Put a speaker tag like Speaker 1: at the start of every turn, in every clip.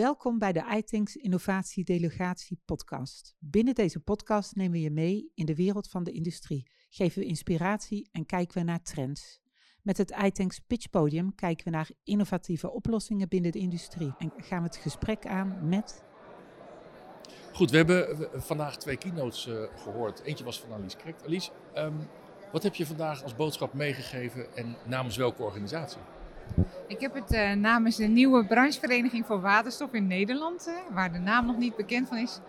Speaker 1: Welkom bij de iThinks Innovatie Delegatie podcast. Binnen deze podcast nemen we je mee in de wereld van de industrie, geven we inspiratie en kijken we naar trends. Met het iThinks Pitch Podium kijken we naar innovatieve oplossingen binnen de industrie en gaan we het gesprek aan met...
Speaker 2: Goed, we hebben vandaag twee keynotes uh, gehoord. Eentje was van Alice Krekt. Alice, um, wat heb je vandaag als boodschap meegegeven en namens welke organisatie?
Speaker 3: Ik heb het uh, namens de nieuwe branchevereniging voor waterstof in Nederland, uh, waar de naam nog niet bekend van is,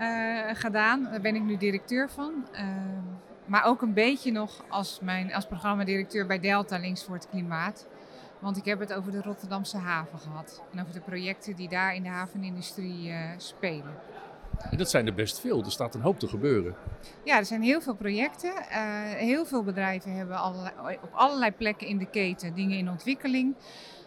Speaker 3: uh, gedaan. Daar ben ik nu directeur van. maar ook een beetje nog als, mijn, als programmadirecteur bij Delta Links voor het Klimaat. Want ik heb het over de Rotterdamse haven gehad. En over de projecten die daar in de havenindustrie spelen.
Speaker 2: En dat zijn er best veel. Er staat een hoop te gebeuren.
Speaker 3: Ja, er zijn heel veel projecten. Uh, heel veel bedrijven hebben allerlei, op allerlei plekken in de keten dingen in ontwikkeling.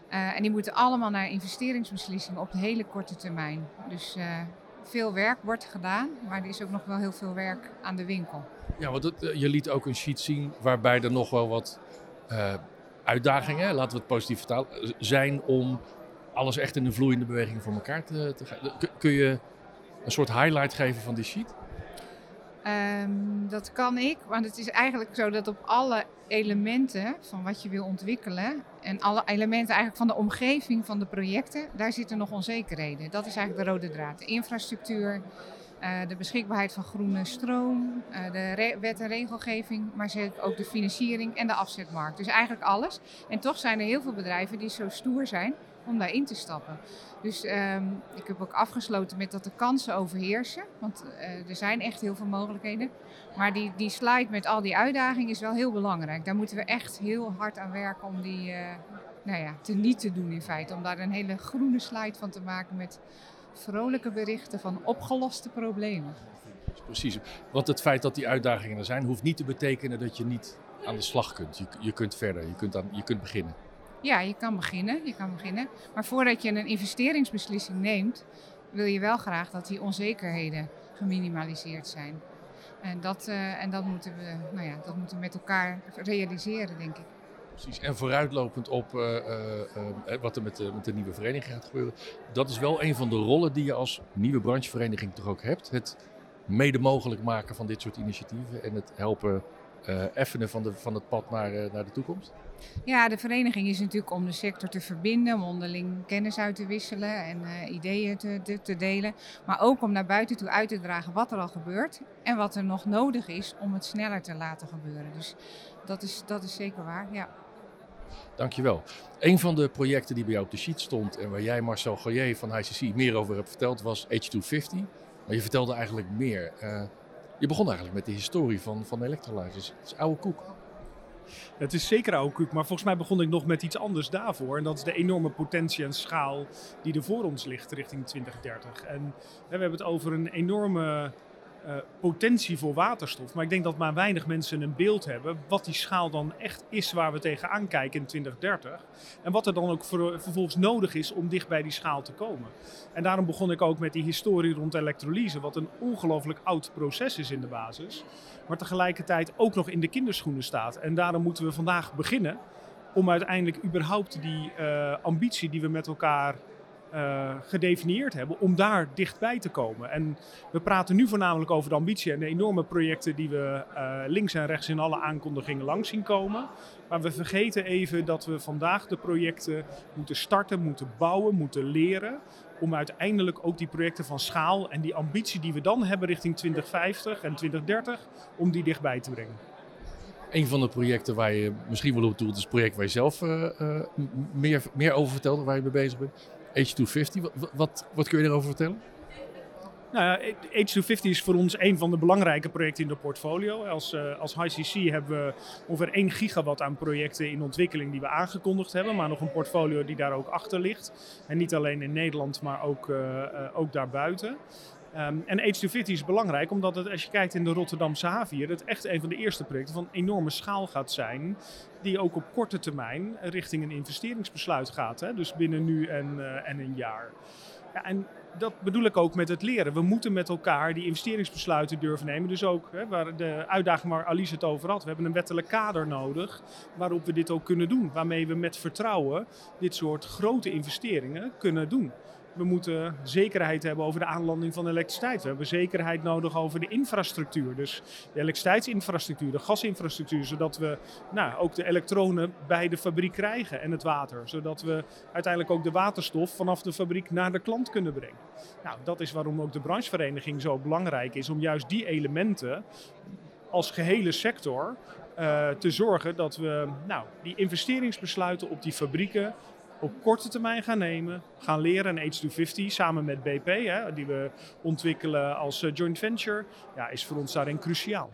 Speaker 3: Uh, en die moeten allemaal naar investeringsbeslissingen op de hele korte termijn. Dus uh, veel werk wordt gedaan, maar er is ook nog wel heel veel werk aan de winkel.
Speaker 2: Ja, want het, je liet ook een sheet zien waarbij er nog wel wat uitdagingen, laten we het positief vertalen, zijn om alles echt in een vloeiende beweging voor elkaar te, te Kun je een soort highlight geven van die sheet?
Speaker 3: Um, dat kan ik, want het is eigenlijk zo dat op alle elementen van wat je wil ontwikkelen en alle elementen eigenlijk van de omgeving van de projecten, daar zitten nog onzekerheden. Dat is eigenlijk de rode draad. De infrastructuur, uh, de beschikbaarheid van groene stroom, uh, de wet en regelgeving, maar zeker ook de financiering en de afzetmarkt. Dus eigenlijk alles. En toch zijn er heel veel bedrijven die zo stoer zijn om daarin te stappen. Dus um, ik heb ook afgesloten met dat de kansen overheersen. Want uh, er zijn echt heel veel mogelijkheden. Maar die, die slide met al die uitdagingen is wel heel belangrijk. Daar moeten we echt heel hard aan werken om die uh, nou ja, te niet te doen in feite. Om daar een hele groene slide van te maken met vrolijke berichten van opgeloste problemen.
Speaker 2: Precies, want het feit dat die uitdagingen er zijn, hoeft niet te betekenen dat je niet aan de slag kunt. Je, je kunt verder, je kunt, aan, je kunt beginnen.
Speaker 3: Ja, je kan beginnen, je kan beginnen. Maar voordat je een investeringsbeslissing neemt, wil je wel graag dat die onzekerheden geminimaliseerd zijn. En dat, uh, en dat, moeten we, nou ja, dat moeten met elkaar realiseren, denk ik.
Speaker 2: Precies, en vooruitlopend op uh, uh, wat er met de, met de nieuwe vereniging gaat gebeuren. Dat is wel een van de rollen die je als nieuwe branchevereniging toch ook hebt. Het mede mogelijk maken van dit soort initiatieven en het helpen effenen van, de, van het pad naar, naar de toekomst.
Speaker 3: Ja, de vereniging is natuurlijk om de sector te verbinden, om onderling kennis uit te wisselen en uh, ideeën te, te, te, delen. Maar ook om naar buiten toe uit te dragen wat er al gebeurt en wat er nog nodig is om het sneller te laten gebeuren. Dus dat is, dat is zeker waar, ja.
Speaker 2: Dankjewel. Een van de projecten die bij jou op de sheet stond en waar jij Marcel Goyer van ICC meer over hebt verteld was H250. Maar je vertelde eigenlijk meer. Uh, je begon eigenlijk met de historie van, van electrolyzers. Het is oude koek.
Speaker 4: Het is zeker oude koek, maar volgens mij begon ik nog met iets anders daarvoor. En dat is de enorme potentie en schaal die er voor ons ligt richting 2030. En we hebben het over een enorme uh, potentie voor waterstof. Maar ik denk dat maar weinig mensen een beeld hebben wat die schaal dan echt is waar we tegenaan kijken in 2030. En wat er dan ook vervolgens nodig is om dicht bij die schaal te komen. En daarom begon ik ook met die historie rond elektrolyse, wat een ongelooflijk oud proces is in de basis. Maar tegelijkertijd ook nog in de kinderschoenen staat. En daarom moeten we vandaag beginnen om uiteindelijk überhaupt die uh, ambitie die we met elkaar uh, gedefinieerd hebben om daar dichtbij te komen. En we praten nu voornamelijk over de ambitie en de enorme projecten die we uh, links en rechts in alle aankondigingen langs zien komen. Maar we vergeten even dat we vandaag de projecten moeten starten, moeten bouwen, moeten leren. Om uiteindelijk ook die projecten van schaal en die ambitie die we dan hebben richting 2050 en 2030, om die dichtbij te brengen.
Speaker 2: Een van de projecten waar je misschien wel op doelt, is het project waar je zelf uh, meer, meer over vertelde, waar je mee bezig bent. H250, wat, wat, wat kun je erover vertellen?
Speaker 4: Nou ja, H250 is voor ons een van de belangrijke projecten in de portfolio. Als, uh, als HCC hebben we ongeveer 1 gigawatt aan projecten in ontwikkeling die we aangekondigd hebben. Maar nog een portfolio die daar ook achter ligt. En niet alleen in Nederland, maar ook, uh, uh, ook daarbuiten. Um, en H250 is belangrijk omdat het, als je kijkt in de Rotterdamse haven hier, het echt een van de eerste projecten van enorme schaal gaat zijn. Die ook op korte termijn richting een investeringsbesluit gaat. Hè? Dus binnen nu en, uh, en een jaar. Ja, en dat bedoel ik ook met het leren. We moeten met elkaar die investeringsbesluiten durven nemen. Dus ook hè, waar de uitdaging waar Alice het over had. We hebben een wettelijk kader nodig waarop we dit ook kunnen doen. Waarmee we met vertrouwen dit soort grote investeringen kunnen doen. We moeten zekerheid hebben over de aanlanding van elektriciteit. We hebben zekerheid nodig over de infrastructuur. Dus de elektriciteitsinfrastructuur, de gasinfrastructuur, zodat we nou, ook de elektronen bij de fabriek krijgen en het water. Zodat we uiteindelijk ook de waterstof vanaf de fabriek naar de klant kunnen brengen. Nou, dat is waarom ook de branchevereniging zo belangrijk is om juist die elementen als gehele sector uh, te zorgen dat we nou, die investeringsbesluiten op die fabrieken op korte termijn gaan nemen, gaan leren. En H250 samen met BP, hè, die we ontwikkelen als uh, joint venture, ja, is voor ons daarin cruciaal.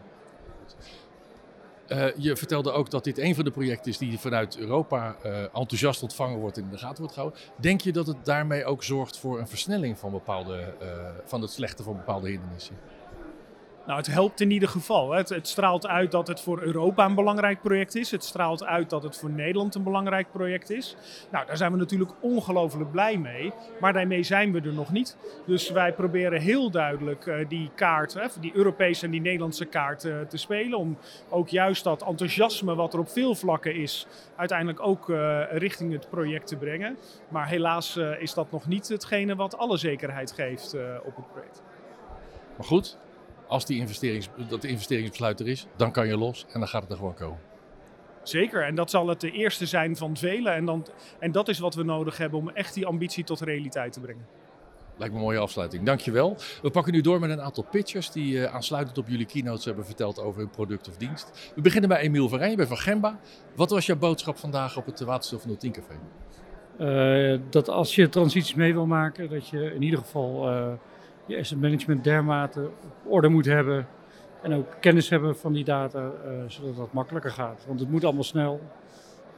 Speaker 2: Uh, je vertelde ook dat dit een van de projecten is die vanuit Europa uh, enthousiast ontvangen wordt en in de gaten wordt gehouden. Denk je dat het daarmee ook zorgt voor een versnelling van, bepaalde, van het slechten van bepaalde hindernissen?
Speaker 4: Nou, het helpt in ieder geval. Het, het, straalt uit dat het voor Europa een belangrijk project is. Het straalt uit dat het voor Nederland een belangrijk project is. Nou, daar zijn we natuurlijk ongelooflijk blij mee. Maar daarmee zijn we er nog niet. Dus wij proberen heel duidelijk uh, die kaart, die Europese en die Nederlandse kaart uh, te spelen. Om ook juist dat enthousiasme wat er op veel vlakken is, uiteindelijk ook uh, richting het project te brengen. Maar helaas is dat nog niet hetgene wat alle zekerheid geeft op het project.
Speaker 2: Maar goed, als die investerings, dat investeringsbesluit er is, dan kan je los en dan gaat het er gewoon komen.
Speaker 4: Zeker, en dat zal het de eerste zijn van velen. En, dan, en dat is wat we nodig hebben om echt die ambitie tot realiteit te brengen.
Speaker 2: Lijkt me een mooie afsluiting. Dankjewel. We pakken nu door met een aantal pitchers die uh, aansluitend op jullie keynotes hebben verteld over hun product of dienst. We beginnen bij Emiel Verijn, je bent van Gemba. Wat was jouw boodschap vandaag op het Waterstof 010 Café?
Speaker 5: Uh, dat als je transities mee wil maken, dat je in ieder geval uh, je asset management dermate op orde moet hebben. En ook kennis hebben van die data, uh, zodat dat makkelijker gaat. Want het moet allemaal snel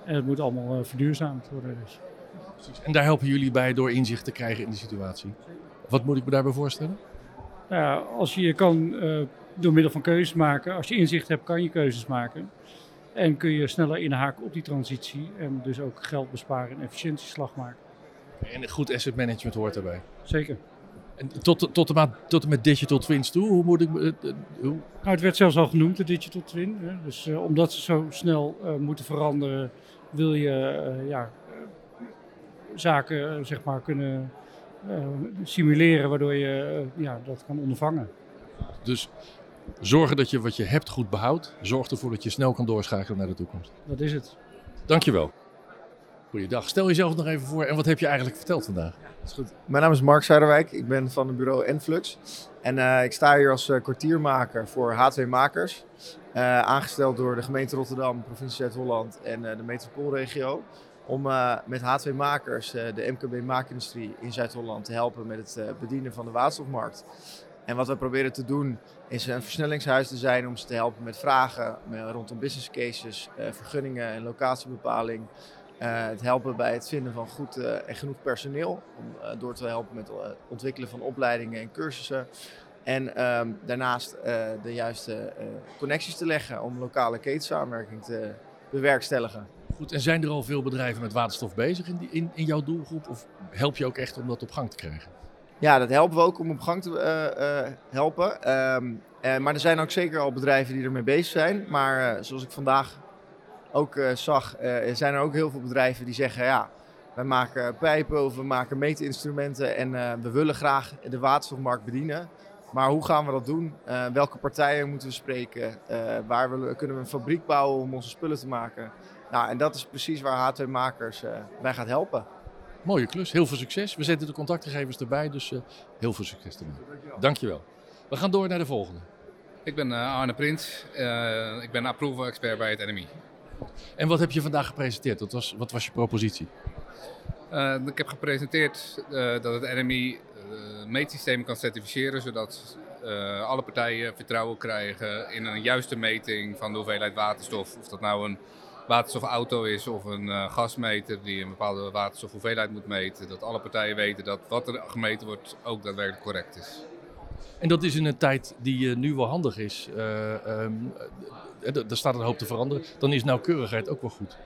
Speaker 5: en het moet allemaal uh, verduurzaamd worden. Dus.
Speaker 2: En daar helpen jullie bij door inzicht te krijgen in de situatie. Wat moet ik me daarbij voorstellen?
Speaker 5: Nou ja, als je je kan uh, door middel van keuzes maken, als je inzicht hebt, kan je keuzes maken. En kun je sneller inhaken op die transitie en dus ook geld besparen en efficiëntieslag maken.
Speaker 2: En goed asset management hoort daarbij.
Speaker 5: Zeker.
Speaker 2: En tot, tot, en met, tot en met digital twins toe, hoe moet ik... Uh, hoe?
Speaker 5: Nou, het werd zelfs al genoemd, de digital twin. Hè. Dus uh, omdat ze zo snel uh, moeten veranderen, wil je ja, zaken zeg maar, kunnen simuleren, waardoor je ja, dat kan ondervangen.
Speaker 2: Dus zorgen dat je wat je hebt goed behoudt, zorgt ervoor dat je snel kan doorschakelen naar de toekomst.
Speaker 5: Dat is het.
Speaker 2: Dankjewel. Goeiedag. Stel jezelf nog even voor en wat heb je eigenlijk verteld vandaag?
Speaker 6: is goed. Mijn naam is Mark Zuiderwijk. Ik ben van het bureau Enflux. En uh, ik sta hier als uh, kwartiermaker voor H2 Makers. Uh, aangesteld door de gemeente Rotterdam, provincie Zuid-Holland en de metropoolregio. Om met H2 Makers de MKB maakindustrie in Zuid-Holland te helpen met het bedienen van de waterstofmarkt. En wat we proberen te doen is een versnellingshuis te zijn om ze te helpen met vragen rondom business cases, vergunningen en locatiebepaling. Uh, het helpen bij het vinden van goed uh, en genoeg personeel. Om uh, door te helpen met het ontwikkelen van opleidingen en cursussen. En um, daarnaast de juiste connecties te leggen om lokale ketensamenwerking te bewerkstelligen.
Speaker 2: Goed, en zijn er al veel bedrijven met waterstof bezig in, die, in, in jouw doelgroep? Of help je ook echt om dat op gang te krijgen?
Speaker 6: Ja, dat helpen we ook om op gang te helpen. Um, maar er zijn ook zeker al bedrijven die ermee bezig zijn. Maar zoals ik vandaag ook uh, zag, uh, zijn er ook heel veel bedrijven die zeggen: ja, wij maken pijpen of we maken meetinstrumenten en uh, we willen graag de waterstofmarkt bedienen. Maar hoe gaan we dat doen? welke partijen moeten we spreken? waar we, kunnen we een fabriek bouwen om onze spullen te maken? Nou, en dat is precies waar H2 Makers bij gaat helpen.
Speaker 2: Mooie klus, heel veel succes. We zetten de contactgegevens erbij, dus heel veel succes ermee. Dankjewel. We gaan door naar de volgende.
Speaker 7: Ik ben Arne Prins. ik ben approval expert bij het NMI.
Speaker 2: En wat heb je vandaag gepresenteerd? Wat was, wat was je propositie?
Speaker 7: Uh, ik heb gepresenteerd uh, dat het NMI uh, meetsystemen kan certificeren, zodat alle partijen vertrouwen krijgen in een juiste meting van de hoeveelheid waterstof. Of dat nou een waterstofauto is of een gasmeter die een bepaalde waterstofhoeveelheid moet meten. Dat alle partijen weten dat wat er gemeten wordt ook daadwerkelijk correct is.
Speaker 2: En dat is in een tijd die nu wel handig is. Um, er staat een hoop te veranderen, dan is nauwkeurigheid ook wel goed.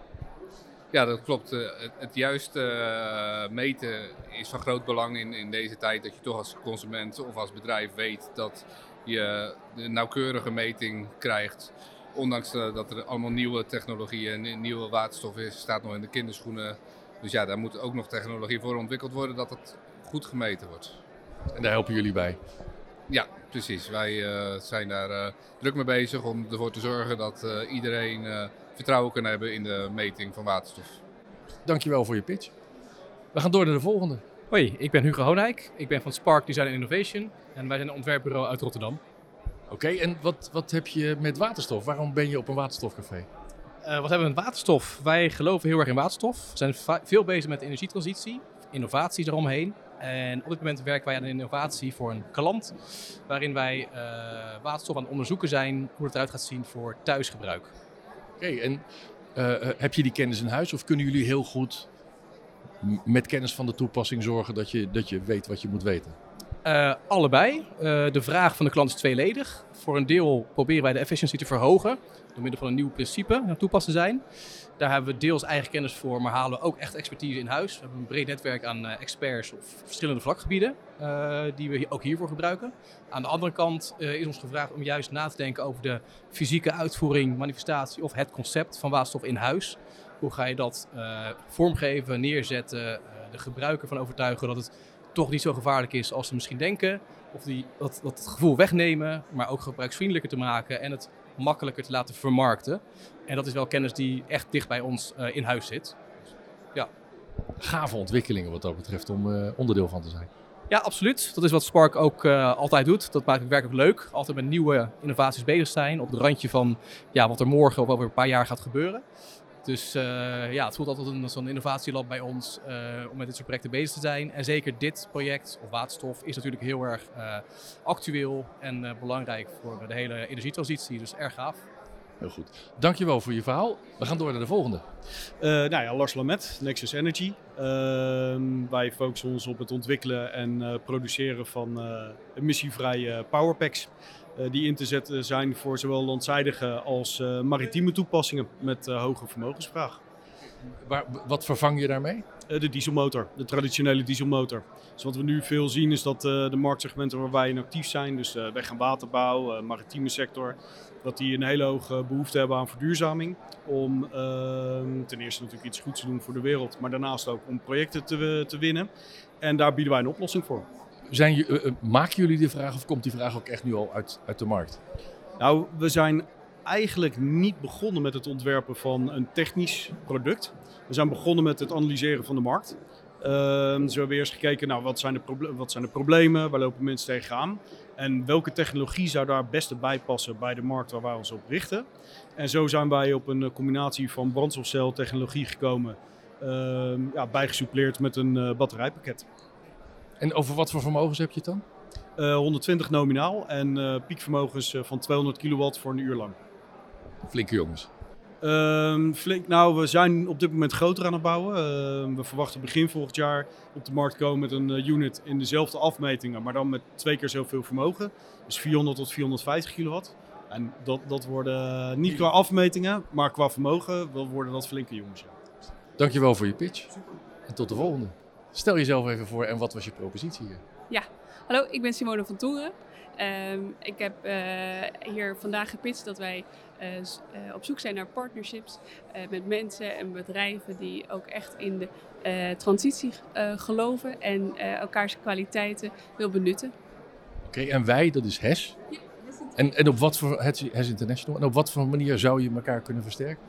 Speaker 7: Ja, dat klopt. Het, het juiste meten is van groot belang in, in deze tijd. Dat je toch als consument of als bedrijf weet dat je de nauwkeurige meting krijgt. Ondanks dat er allemaal nieuwe technologieën en nieuwe waterstof is, staat nog in de kinderschoenen. Dus ja, daar moet ook nog technologie voor ontwikkeld worden dat het goed gemeten wordt.
Speaker 2: En daar helpen jullie bij.
Speaker 7: Ja, precies. Wij uh, zijn daar uh, druk mee bezig om ervoor te zorgen dat uh, iedereen vertrouwen kan hebben in de meting van waterstof.
Speaker 2: Dankjewel voor je pitch. We gaan door naar de volgende.
Speaker 8: Hoi, ik ben Hugo Honijk. Ik ben van Spark Design Innovation en wij zijn een ontwerpbureau uit Rotterdam.
Speaker 2: Oké, en wat, wat heb je met waterstof? Waarom ben je op een waterstofcafé?
Speaker 8: Uh, wat hebben we met waterstof? Wij geloven heel erg in waterstof. We zijn veel bezig met de energietransitie, innovaties eromheen. En op dit moment werken wij aan een innovatie voor een klant, waarin wij uh, waterstof aan het onderzoeken zijn hoe het eruit gaat zien voor thuisgebruik.
Speaker 2: Oké, en uh, heb je die kennis in huis of kunnen jullie heel goed met kennis van de toepassing zorgen dat je, dat je weet wat je moet weten?
Speaker 8: Uh, allebei. Uh, de vraag van de klant is tweeledig. Voor een deel proberen wij de efficiëntie te verhogen door middel van een nieuw principe naar toepassen zijn. Daar hebben we deels eigen kennis voor, maar halen we ook echt expertise in huis. We hebben een breed netwerk aan uh, experts op verschillende vlakgebieden die we ook hiervoor gebruiken. Aan de andere kant is ons gevraagd om juist na te denken over de fysieke uitvoering, manifestatie of het concept van waterstof in huis. Hoe ga je dat vormgeven, neerzetten, de gebruiker van overtuigen dat het toch niet zo gevaarlijk is als ze misschien denken. Of die, dat, dat het gevoel wegnemen, maar ook gebruiksvriendelijker te maken en het makkelijker te laten vermarkten. En dat is wel kennis die echt dicht bij ons uh, in huis zit. Ja.
Speaker 2: Gave ontwikkelingen wat dat betreft om uh, onderdeel van te zijn.
Speaker 8: Ja, absoluut. Dat is wat Spark ook uh, altijd doet. Dat maakt het werk ook leuk. Altijd met nieuwe innovaties bezig zijn. Op het randje van ja, wat er morgen of over een paar jaar gaat gebeuren. Dus uh, ja, het voelt altijd een, zo'n innovatielab bij ons uh, om met dit soort projecten bezig te zijn. En zeker dit project, of waterstof, is natuurlijk heel erg uh, actueel en belangrijk voor de hele energietransitie. Dus erg gaaf.
Speaker 2: Heel goed. Dankjewel voor je verhaal. We gaan door naar de volgende.
Speaker 9: nou ja, Lars Lamet, Nexus Energy. Ehm, wij focussen ons op het ontwikkelen en produceren van emissievrije powerpacks. Uh, die in te zetten zijn voor zowel landzijdige als uh, maritieme toepassingen met uh, hoge vermogensvraag.
Speaker 2: Waar, wat vervang je daarmee?
Speaker 9: de dieselmotor, de traditionele dieselmotor. Dus wat we nu veel zien is dat de marktsegmenten waar wij in actief zijn, dus weg- en waterbouw, maritieme sector, dat die een hele hoge behoefte hebben aan verduurzaming. Om ehm, ten eerste natuurlijk iets goeds te doen voor de wereld, maar daarnaast ook om projecten te, te winnen. En daar bieden wij een oplossing voor.
Speaker 2: Zijn, uh, maken jullie die vraag of komt die vraag ook echt nu al uit, uit de markt?
Speaker 9: Nou, we zijn eigenlijk niet begonnen met het ontwerpen van een technisch product. We zijn begonnen met het analyseren van de markt. Uh, we hebben eerst gekeken naar nou, wat, zijn de wat zijn de problemen, waar lopen mensen tegenaan. En welke technologie zou daar het beste bij passen bij de markt waar wij ons op richten. En zo zijn wij op een combinatie van brandstofceltechnologie gekomen, uh, ja, bijgesoupleerd met een batterijpakket.
Speaker 2: En over wat voor vermogens heb je het dan?
Speaker 9: Uh, 120 nominaal en uh, piekvermogens uh, van 200 kilowatt voor een uur lang.
Speaker 2: Flinke jongens.
Speaker 9: Uh, flink, nou, we zijn op dit moment groter aan het bouwen. Ehm, we verwachten begin volgend jaar op de markt komen met een eh, unit in dezelfde afmetingen, maar dan met twee keer zoveel vermogen. Dus 400 tot 450 kilowatt. En dat, dat worden niet qua afmetingen, maar qua vermogen worden dat flinke jongens. Ja.
Speaker 2: Dankjewel voor je pitch. En tot de volgende. Stel jezelf even voor en wat was je propositie hier?
Speaker 10: Ja, hallo, ik ben Simone van Toeren. Um, ik heb uh, hier vandaag gepitcht dat wij uh, uh, op zoek zijn naar partnerships met mensen en bedrijven die ook echt in de transitie geloven en elkaars kwaliteiten wil benutten.
Speaker 2: Oké, okay, en wij, dat is HES. Ja, en, en op wat voor HES International? En op wat voor manier zou je elkaar kunnen versterken?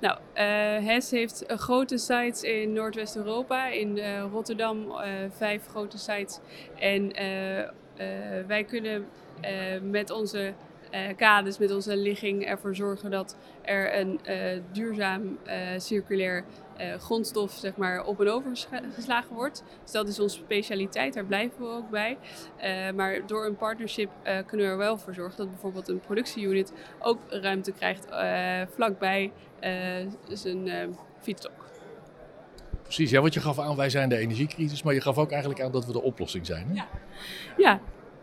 Speaker 10: Nou, uh, HES heeft uh, grote sites in Noordwest-Europa, in uh, Rotterdam vijf grote sites. En wij kunnen met onze kaders, met onze ligging ervoor zorgen dat er een duurzaam circulair grondstof zeg maar, op en over geslagen wordt. Dus dat is onze specialiteit, daar blijven we ook bij. maar door een partnership kunnen we er wel voor zorgen dat bijvoorbeeld een productieunit ook ruimte krijgt vlakbij zijn uh, fietsstok.
Speaker 2: Precies, ja, want je gaf aan, wij zijn de energiecrisis, maar je gaf ook eigenlijk aan dat we de oplossing zijn. Hè?
Speaker 10: Ja, ja.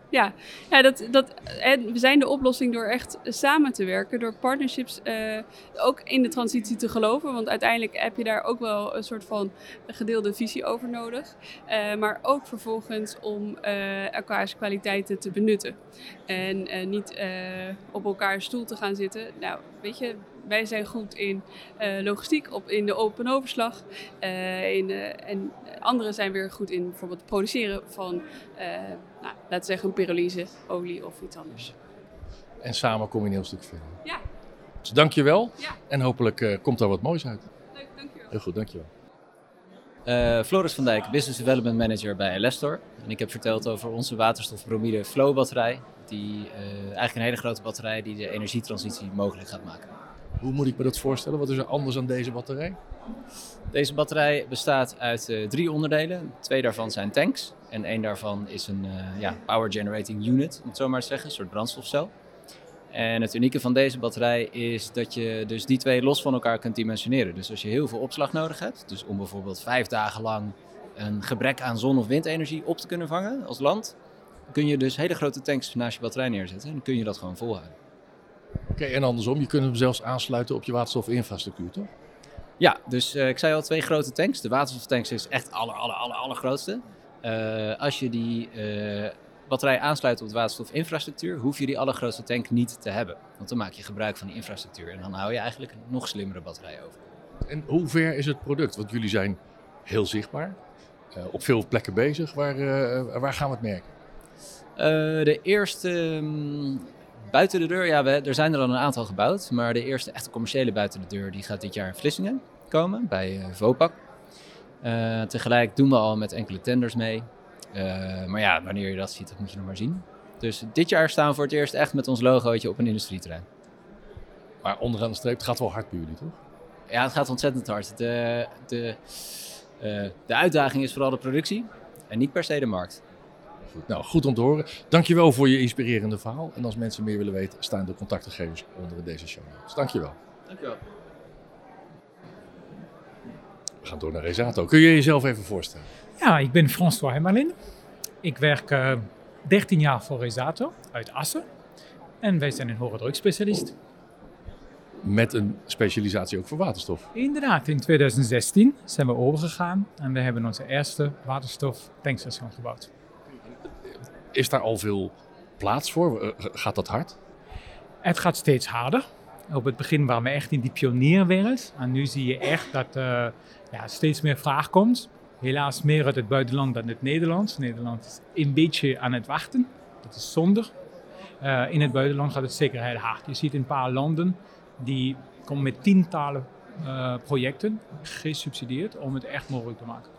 Speaker 10: Ja, ja dat, dat, en we zijn de oplossing door echt samen te werken, door partnerships uh, ook in de transitie te geloven. Want uiteindelijk heb je daar ook wel een soort van gedeelde visie over nodig. Uh, maar ook vervolgens om uh, elkaars kwaliteiten te benutten. En niet op elkaar stoel te gaan zitten. Nou, weet je, wij zijn goed in logistiek, op, in de open overslag. in, en anderen zijn weer goed in bijvoorbeeld het produceren van, nou, laten we zeggen, een pyrolyse, olie of iets anders.
Speaker 2: En samen kom je een heel stuk verder.
Speaker 10: Ja.
Speaker 2: Dus dankjewel.
Speaker 10: Ja.
Speaker 2: En hopelijk komt daar wat moois uit.
Speaker 10: Leuk, dankjewel.
Speaker 2: Heel goed, dankjewel.
Speaker 11: Uh, Floris van Dijk, Business Development Manager bij Lestor. En ik heb verteld over onze waterstofbromide Flow batterij. Die uh, eigenlijk een hele grote batterij die de energietransitie mogelijk gaat maken.
Speaker 2: Hoe moet ik me dat voorstellen? Wat is er anders aan deze batterij?
Speaker 11: Deze batterij bestaat uit uh, drie onderdelen. Twee daarvan zijn tanks. En één daarvan is een ja, power generating unit, om het zo maar te zeggen. Een soort brandstofcel. En het unieke van deze batterij is dat je dus die twee los van elkaar kunt dimensioneren. Dus als je heel veel opslag nodig hebt, dus om bijvoorbeeld vijf dagen lang een gebrek aan zon- of windenergie op te kunnen vangen als land, kun je dus hele grote tanks naast je batterij neerzetten en kun je dat gewoon volhouden.
Speaker 2: Oké, en andersom, je kunt hem zelfs aansluiten op je waterstofinfrastructuur, toch?
Speaker 11: Ja, dus uh, ik zei al twee grote tanks. De waterstoftanks is echt aller, aller, aller, allergrootste. Uh, als je die uh, batterij aansluit op de waterstofinfrastructuur, hoef je die allergrootste tank niet te hebben. Want dan maak je gebruik van die infrastructuur en dan hou je eigenlijk een nog slimmere batterij over.
Speaker 2: En hoe ver is het product? Want jullie zijn heel zichtbaar, op veel plekken bezig. Waar, waar gaan we het merken?
Speaker 11: De eerste um, buiten de deur, ja, we, er zijn er al een aantal gebouwd. Maar de eerste echte commerciële buiten de deur die gaat dit jaar in Vlissingen komen, bij Vopak. tegelijk doen we al met enkele tenders mee. Uh, maar ja, wanneer je dat ziet, dat moet je nog maar zien. Dus dit jaar staan we voor het eerst echt met ons logootje op een industrieterrein.
Speaker 2: Maar onderaan de streep, het gaat wel hard bij jullie, toch?
Speaker 11: Ja, het gaat ontzettend hard. De, de, uh, de uitdaging is vooral de productie en niet per se de markt.
Speaker 2: Goed, nou, goed om te horen. Dankjewel voor je inspirerende verhaal. En als mensen meer willen weten, staan de contactgegevens onder deze show notes. Dankjewel.
Speaker 11: Dankjewel.
Speaker 2: We gaan door naar Resato. Kun je jezelf even voorstellen?
Speaker 12: Ja, ik ben François Hemmerlin. Ik werk uh, 13 jaar voor Resato uit Assen. En wij zijn een hoge drukspecialist.
Speaker 2: Met een specialisatie ook voor waterstof?
Speaker 12: Inderdaad, in 2016 zijn we overgegaan en we hebben onze eerste waterstof tankstation gebouwd.
Speaker 2: Is daar al veel plaats voor? Gaat dat hard?
Speaker 12: Het gaat steeds harder. Op het begin waren we echt in die pionierwereld. En nu zie je echt dat uh, ja, steeds meer vraag komt. Helaas meer uit het buitenland dan het Nederlands. Nederland is een beetje aan het wachten. Dat is zonde. Uh, in het buitenland gaat het zeker heel hard. Je ziet een paar landen die komen met tientallen projecten, gesubsidieerd, om het echt mogelijk te maken.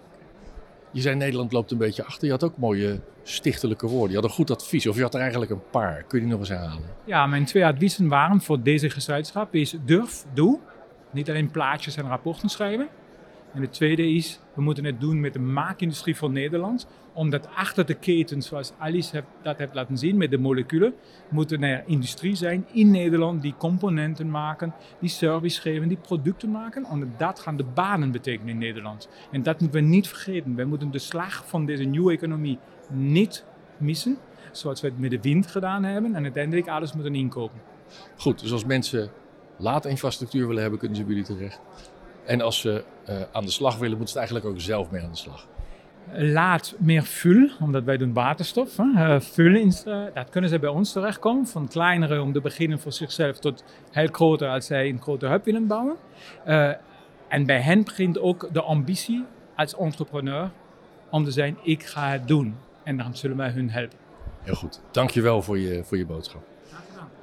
Speaker 2: Je zei Nederland loopt een beetje achter. Je had ook mooie stichtelijke woorden. Je had een goed advies, of je had er eigenlijk een paar. Kun je die nog eens herhalen?
Speaker 12: Ja, mijn twee adviezen waren voor deze gezelschap is durf, doe. Niet alleen plaatjes en rapporten schrijven. En het tweede is, we moeten het doen met de maakindustrie van Nederland. Omdat achter de keten, zoals Alice dat heeft laten zien met de moleculen, moet er industrie zijn in Nederland die componenten maken, die service geven, die producten maken. En dat gaan de banen betekenen in Nederland. En dat moeten we niet vergeten. We moeten de slag van deze nieuwe economie niet missen. Zoals we het met de wind gedaan hebben. En uiteindelijk alles moeten inkopen.
Speaker 2: Goed, dus als mensen laadinfrastructuur willen hebben, kunnen ze bij jullie terecht. En als ze uh, aan de slag willen, moeten ze eigenlijk ook zelf mee aan de slag.
Speaker 12: Laat meer vul, omdat wij doen waterstof. Uh, vullen, uh, dat kunnen ze bij ons terechtkomen. Van kleinere om te beginnen voor zichzelf tot heel groter als zij een grote hub willen bouwen. Uh, en bij hen begint ook de ambitie als entrepreneur om te zijn, ik ga het doen. En dan zullen wij hun helpen.
Speaker 2: Heel goed. Dankjewel voor je, voor je boodschap.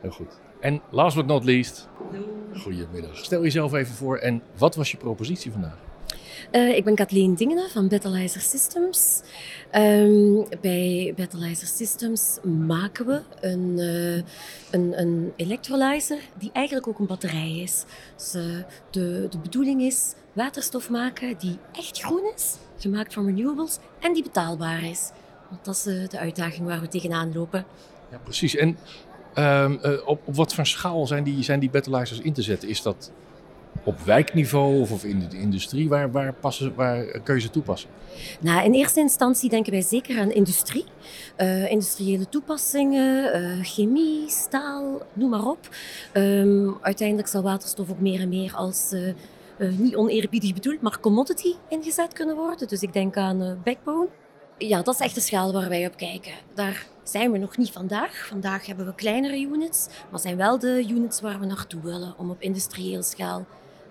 Speaker 2: Heel goed. En last but not least, goedemiddag. Stel jezelf even voor en wat was je propositie vandaag?
Speaker 13: Uh, ik ben Kathleen Dingenen van Battleizer Systems. Um, bij Battleizer Systems maken we een, uh, een, een electrolyzer die eigenlijk ook een batterij is. Dus, uh, de, de bedoeling is waterstof maken die echt groen is, gemaakt van renewables en die betaalbaar is. Want dat is de uitdaging waar we tegenaan lopen.
Speaker 2: Ja, precies. En um, op, op wat voor schaal zijn die, zijn die in te zetten? Is dat op wijkniveau of, of in de industrie? Waar, waar, passen, waar ze toepassen?
Speaker 13: Nou, in eerste instantie denken wij zeker aan industrie. Uh, industriële toepassingen, uh, chemie, staal, noem maar op. Um, uiteindelijk zal waterstof ook meer en meer als, niet oneerbiedig bedoeld, maar commodity ingezet kunnen worden. Dus ik denk aan backbone. Ja, dat is echt de schaal waar wij op kijken. Daar zijn we nog niet vandaag. Vandaag hebben we kleinere units, maar zijn wel de units waar we naartoe willen om op industriële schaal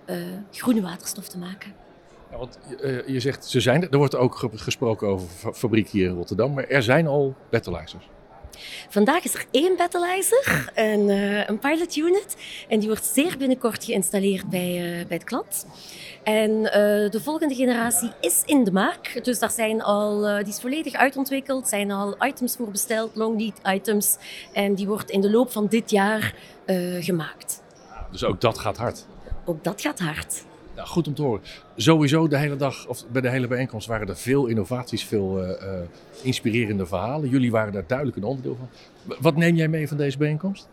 Speaker 13: uh, groene waterstof te maken.
Speaker 2: Ja, want uh, je zegt, ze zijn er. Wordt ook gesproken over fabriek hier in Rotterdam, maar er zijn al battleizers.
Speaker 13: Vandaag is er één battleizer, een, uh, een pilot unit. En die wordt zeer binnenkort geïnstalleerd bij, uh, bij het klant. En uh, de volgende generatie is in de maak. Dus daar zijn al, die is volledig uitontwikkeld, zijn al items voor besteld, long lead items. En die wordt in de loop van dit jaar gemaakt.
Speaker 2: Dus ook dat gaat hard?
Speaker 13: Ook dat gaat hard.
Speaker 2: Nou, goed om te horen. Sowieso de hele dag, of bij de hele bijeenkomst, waren er veel innovaties, veel uh, uh, inspirerende verhalen. Jullie waren daar duidelijk een onderdeel van. Wat neem jij mee van deze bijeenkomst?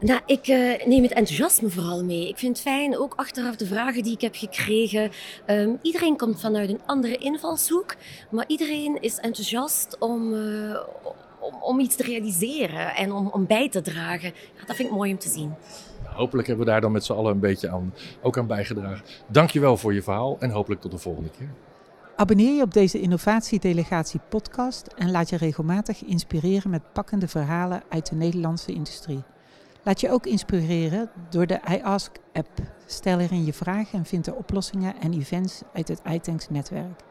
Speaker 13: Nou, ik uh, neem het enthousiasme vooral mee. Ik vind het fijn, ook achteraf de vragen die ik heb gekregen. Um, iedereen komt vanuit een andere invalshoek, maar iedereen is enthousiast om, om, om, iets te realiseren en om, om bij te dragen. Ja, dat vind ik mooi om te zien
Speaker 2: hopelijk hebben we daar dan met z'n allen een beetje aan, ook aan bijgedragen. Dankjewel voor je verhaal en hopelijk tot de volgende keer.
Speaker 1: Abonneer je op deze Innovatiedelegatie podcast en laat je regelmatig inspireren met pakkende verhalen uit de Nederlandse industrie. Laat je ook inspireren door de iAsk app. Stel erin je vragen en vind de oplossingen en events uit het iTanks netwerk.